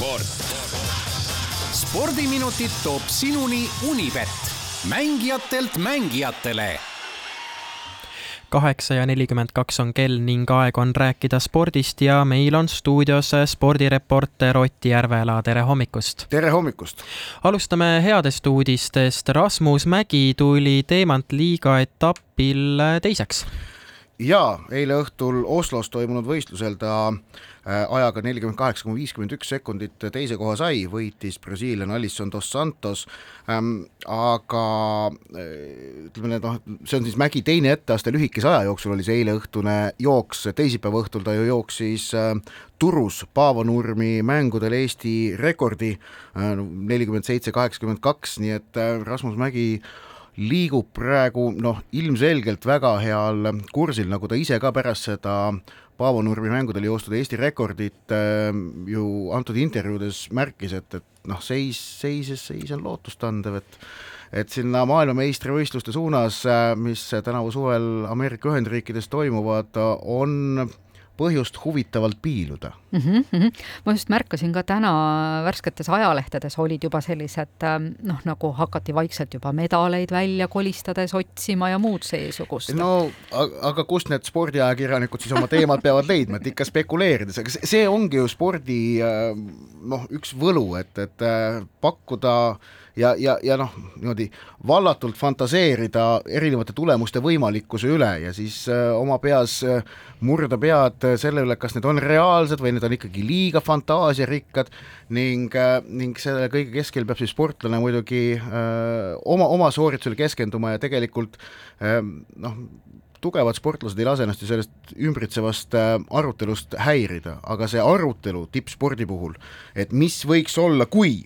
sport. spordiminutid toob sinuni Unibet, mängijatelt mängijatele kaheksa ja nelikümmend kaks on kell ning aeg on rääkida spordist ja meil on stuudios spordireporter Ott Järvela, tere hommikust! tere hommikust! alustame headest uudistest, Rasmus Mägi tuli Teemant liiga etapil teiseks jaa, eile õhtul Oslos toimunud võistlusel ta äh, ajaga nelikümmend kaheksa koma viiskümmend üks sekundit teise koha sai, võitis brasiillane Alisson dos Santos. Ähm,, aga äh, ütleme noh, see on siis Mägi teine etteaste lühikese aja jooksul oli see eileõhtune jooks, teisipäeva õhtul ta ju jooksis äh, Turus Paavo Nurmi mängudel Eesti rekordi nelikümmend seitse, kaheksakümmend kaks, nii et Rasmus Mägi liigub praegu noh, ilmselgelt väga heal kursil, nagu ta ise ka pärast seda Paavo Nurmi mängudel joostud Eesti rekordit äh, ju antud intervjuudes märkis, et, et noh, seis, seises seis on lootustandev, et et sinna maailmameistrivõistluste suunas, äh, mis tänavu suvel Ameerika Ühendriikides toimuvad, on põhjust huvitavalt piiluda mm. -hmm. ma just märkasin ka täna värsketes ajalehtedes olid juba sellised ähm, noh, nagu hakati vaikselt juba medaleid välja kolistades otsima ja muud seesugust. no aga kust need spordiajakirjanikud siis oma teemad peavad leidma, et ikka spekuleerides, aga see ongi ju spordi äh, noh, üks võlu, et, et äh, pakkuda ja, ja, ja noh, niimoodi vallatult fantaseerida erinevate tulemuste võimalikkuse üle ja siis äh, oma peas äh, murda pead selle üle, kas need on reaalsed või need on ikkagi liiga fantaasiarikkad ning äh,, ning selle kõige keskel peab siis sportlane muidugi äh, oma, oma sooritusele keskenduma ja tegelikult äh, noh, tugevad sportlased ei lase ennast ju sellest ümbritsevast äh, arutelust häirida, aga see arutelu tippspordi puhul, et mis võiks olla, kui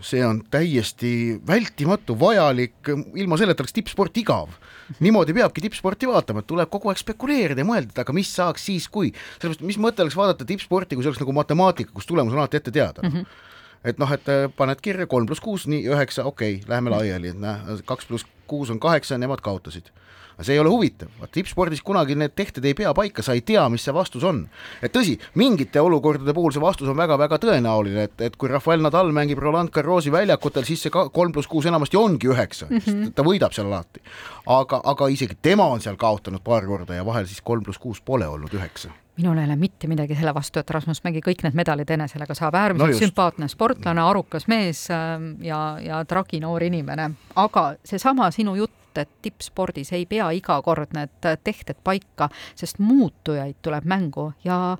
see on täiesti vältimatu, vajalik, ilma selleta oleks tippsport igav. niimoodi peabki tippsporti vaatama, et tuleb kogu aeg spekuleerida ja mõelda, et aga mis saaks siis, kui, sellepärast mis mõte oleks vaadata tippsporti, kui see oleks nagu matemaatika, kus tulemus on alati ette teada mm. -hmm et noh, et äh, paned kirja kolm pluss kuus, nii üheksa, okei okay,, läheme laiali, et näe, kaks pluss kuus on kaheksa, nemad kaotasid aga see ei ole huvitav, vaat tippspordis kunagi need tehted ei pea paika, sa ei tea, mis see vastus on. et tõsi, mingite olukordade puhul see vastus on väga-väga tõenäoline, et, et kui Rafael Nadal mängib Roland Garrosi väljakutel, siis see kolm pluss kuus enamasti ongi üheksa mm, -hmm. ta võidab seal alati. aga, aga isegi tema on seal kaotanud paar korda ja vahel siis kolm pluss kuus pole olnud üheksa minul ei ole mitte midagi selle vastu, et Rasmus Mägi kõik need medalid enesele ka saab, äärmiselt no sümpaatne sportlane, arukas mees ähm, ja, ja traginoor inimene, aga seesama sinu jutt et tippspordis ei pea iga kord need tehted paika, sest muutujaid tuleb mängu ja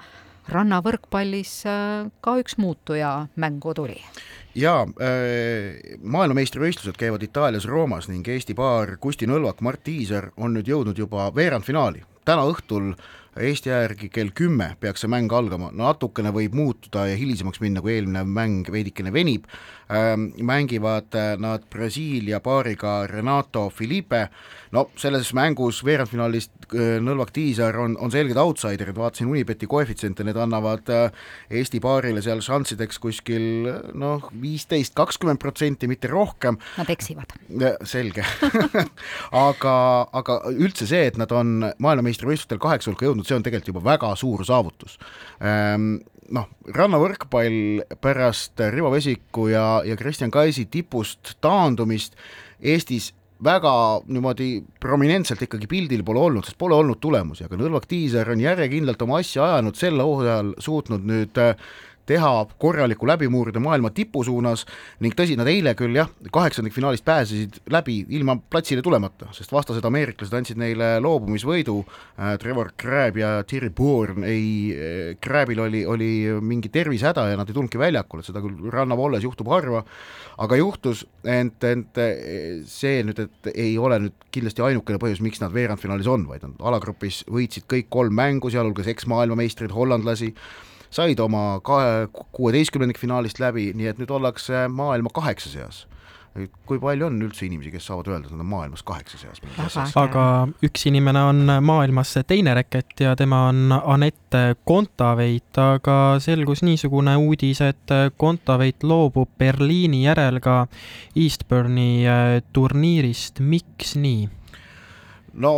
rannavõrkpallis äh, ka üks muutuja mängu tuli. jaa äh,, maailmameistrivõistlused käivad Itaalias Roomas ning Eesti paar Kusti Nõlvak, Mart Tiiser on nüüd jõudnud juba veerandfinaali. Täna õhtul Eesti aja järgi kell kümme peaks see mäng algama, natukene võib muutuda ja hilisemaks minna, kui eelmine mäng veidikene venib. Ähm,, mängivad äh, nad Brasiilia paariga Renato Felipe, no selles mängus veerandfinaalis äh, Nõlvak Tiisar on, on selged outsiderid, vaatasin Unibeti koefitsiente, need annavad äh, Eesti paarile seal šanssideks kuskil noh, viisteist, kakskümmend protsenti, mitte rohkem. Nad eksivad. selge. Aga, aga üldse see, et nad on maailmameistrivõistlustel kaheksa hulka jõudnud, see on tegelikult juba väga suur saavutus. Ehm, noh, rannavõrkpall pärast Rivo Vesiku ja, ja Kristjan Kaisi tipust taandumist Eestis väga niimoodi prominentselt ikkagi pildil pole olnud, sest pole olnud tulemusi, aga Nõlvak Tiiser on järjekindlalt oma asja ajanud, sel hooajal suutnud nüüd teha korraliku läbimurde maailma tipu suunas ning tõsi, nad eile küll jah, kaheksandikfinaalist pääsesid läbi ilma platsile tulemata, sest vastased ameeriklased andsid neile loobumisvõidu. Äh,, Trevor Crab ja Thierry Bourne ei äh,, Crabil oli, oli mingi tervisehäda ja nad ei tulnudki väljakule, seda küll rannavolles juhtub harva, aga juhtus, ent, ent see nüüd, et ei ole nüüd kindlasti ainukene põhjus, miks nad veerandfinaalis on, vaid nad alagrupis võitsid kõik kolm mängu, sealhulgas eksmaailmameistrid hollandlasi, said oma kahe, kuueteistkümnendikfinaalist läbi, nii et nüüd ollakse maailma kaheksa seas kui palju on üldse inimesi, kes saavad öelda, et nad on maailmas kaheksa seas? aga üks inimene on maailmas teine reket ja tema on Anett Kontaveit, aga selgus niisugune uudis, et Kontaveit loobub Berliini järel ka Eastburni äh, turniirist, miks nii? no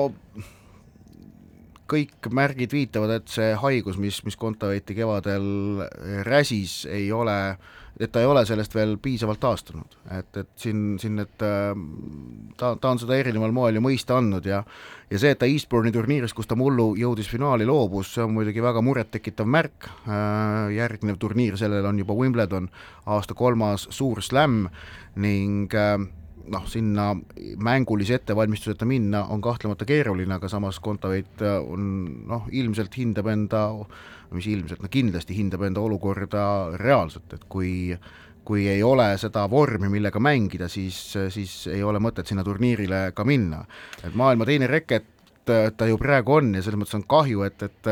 kõik märgid viitavad, et see haigus, mis, mis Kontaveiti kevadel räsis, ei ole, et ta ei ole sellest veel piisavalt taastunud, et, et siin, siin need, ta, ta on seda erineval moel ju mõista andnud ja ja see, et ta Eastbourne'i turniiris, kus ta mullu jõudis finaali, loobus, see on muidugi väga murettekitav märk, järgnev turniir sellele on juba Wimbledon, aasta kolmas suur slam ning äh, noh, sinna mängulise ettevalmistuseta minna on kahtlemata keeruline, aga samas Kontaveit äh, on noh, ilmselt hindab enda, mis ilmselt, no kindlasti hindab enda olukorda reaalselt, et kui kui ei ole seda vormi, millega mängida, siis, siis ei ole mõtet sinna turniirile ka minna. et maailma teine reket ta ju praegu on ja selles mõttes on kahju, et, et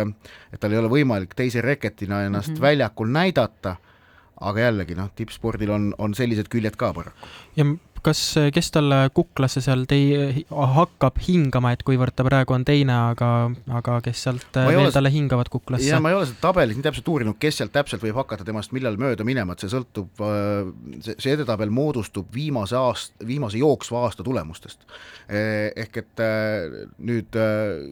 et tal ei ole võimalik teise reketina ennast mm -hmm. väljakul näidata, aga jällegi noh, tippspordil on, on sellised küljed ka paraku. ja kas, kes talle kuklasse seal tei-, hakkab hingama, et kuivõrd ta praegu on teine, aga, aga kes sealt veel ole, talle hingavad kuklasse? jah, ma ei ole seda tabelis nii täpselt uurinud, kes sealt täpselt võib hakata temast millal mööda minema, et see sõltub, äh, see, see edetabel moodustub viimase aast-, viimase jooksva aasta tulemustest. Eh, ehk et äh, nüüd äh,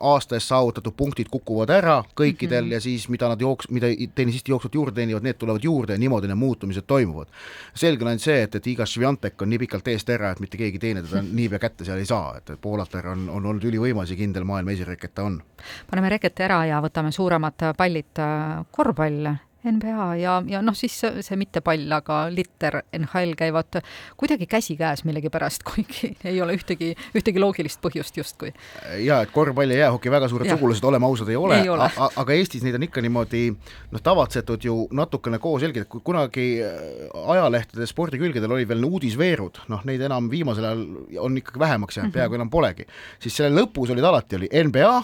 aasta eest saavutatud punktid kukuvad ära kõikidel mm -hmm. ja siis mida nad jooks-, mida tennisistid jooksvalt juurde teenivad, need tulevad juurde ja niimoodi need muutumised toimuvad. selge on ainult see, et, et Iga Swiatek on nii pikalt eest ära, et mitte keegi teine teda niipea kätte seal ei saa, et, et Poolatar on, on olnud ülivõimas ja kindel maailma esireket ta on. paneme reketi ära ja võtame suuremad pallid, korvpall NBA ja, ja noh, siis see, mitte pall, aga litter NHL käivad kuidagi käsikäes millegipärast, kuigi ei ole ühtegi, ühtegi loogilist põhjust justkui. jaa, et korvpall ja jäähoki väga suured sugulased, oleme ausad, ei ole, ole., aga Eestis neid on ikka niimoodi noh, tavatsetud ju natukene koos jälgida, kui kunagi äh, ajalehtede spordikülgedel oli veel uudisveerud, noh neid enam viimasel ajal on ikkagi vähemaks jäänud mm, -hmm. peaaegu enam polegi, siis selle lõpus olid alati, oli NBA,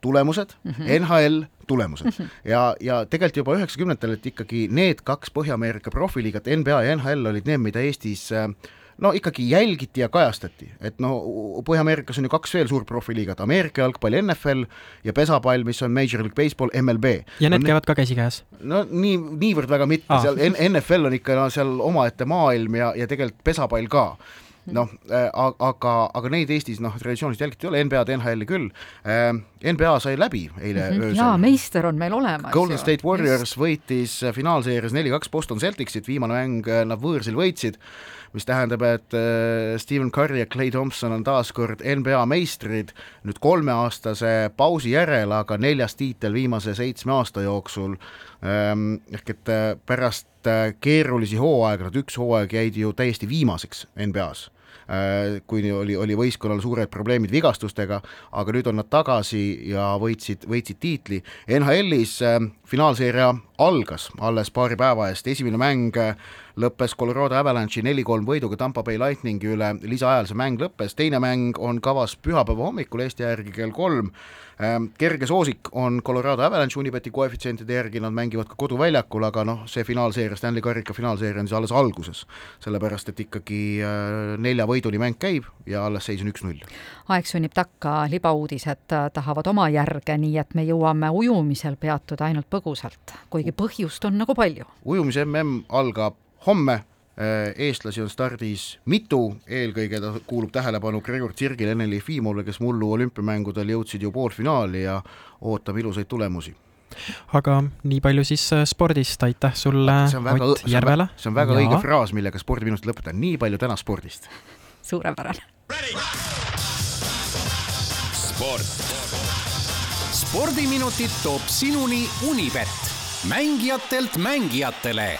tulemused mm, -hmm. NHL, tulemused mm. -hmm. ja, ja tegelikult juba üheksakümnendatel, et ikkagi need kaks Põhja-Ameerika profiliigat, NBA ja NHL olid need, mida Eestis äh, no ikkagi jälgiti ja kajastati, et no Põhja-Ameerikas on ju kaks veel suurprofiliigat, Ameerika jalgpall, NFL ja pesapall, mis on Major League Baseball, MLB. ja need no, käivad ka käsikäes? no nii, niivõrd väga mitte ah., seal NFL on ikka no, seal omaette maailm ja, ja tegelikult pesapall ka noh äh,, aga, aga neid Eestis noh, traditsiooniliselt jälgiti ei ole, NBA-d, NHL-i küll äh,. NBA sai läbi eile mm -hmm. öösel. jaa, meister on meil olemas. Golden State Warriors Just. võitis finaalseerias neli-kaks Boston Celticsit, viimane mäng äh, nad võõrsil võitsid mis tähendab, et Stephen Curry ja Clay Thompson on taas kord NBA meistrid nüüd kolmeaastase pausi järel, aga neljas tiitel viimase seitsme aasta jooksul. Ähm, ehk et pärast keerulisi hooaegu, nad üks hooaeg jäid ju täiesti viimaseks NBA-s Äh, kuni oli, oli võistkonnal suured probleemid vigastustega, aga nüüd on nad tagasi ja võitsid, võitsid tiitli. NHL-is äh, finaalseeria algas. Alles paari päeva eest, esimene mäng äh, lõppes Colorado Avalanche'i neli-kolm võiduga Tampa Bay Lightningi üle, lisaajal see mäng lõppes, teine mäng on kavas pühapäeva hommikul Eesti järgi kell kolm. Ehm, kerge soosik on Colorado Avalanche Unibeti koefitsientide järgi, nad mängivad ka koduväljakul, aga noh, see finaalseeria, Stanley karika finaalseeria on siis alles alguses. sellepärast, et ikkagi äh, nelja võiduni mäng käib ja alles seis on üks-null. aeg sunnib takka, libauudised äh, tahavad oma järge, nii et me jõuame ujumisel peatuda ainult põgusalt, kuigi põhjust on nagu palju. ujumise mm algab homme Äh, eestlasi on stardis mitu, eelkõige ta kuulub tähelepanu Gregor Tsirgile, Ene Lifimovile, kes mullu olümpiamängudel jõudsid ju poolfinaali ja ootab ilusaid tulemusi aga nii palju siis äh, spordist, aitäh sulle, Ott Järvela. see on väga ja. õige fraas, millega spordiminutid lõpetan, nii palju täna spordist. suurepärane. sport. spordiminutid toob sinuni Unibet, mängijatelt mängijatele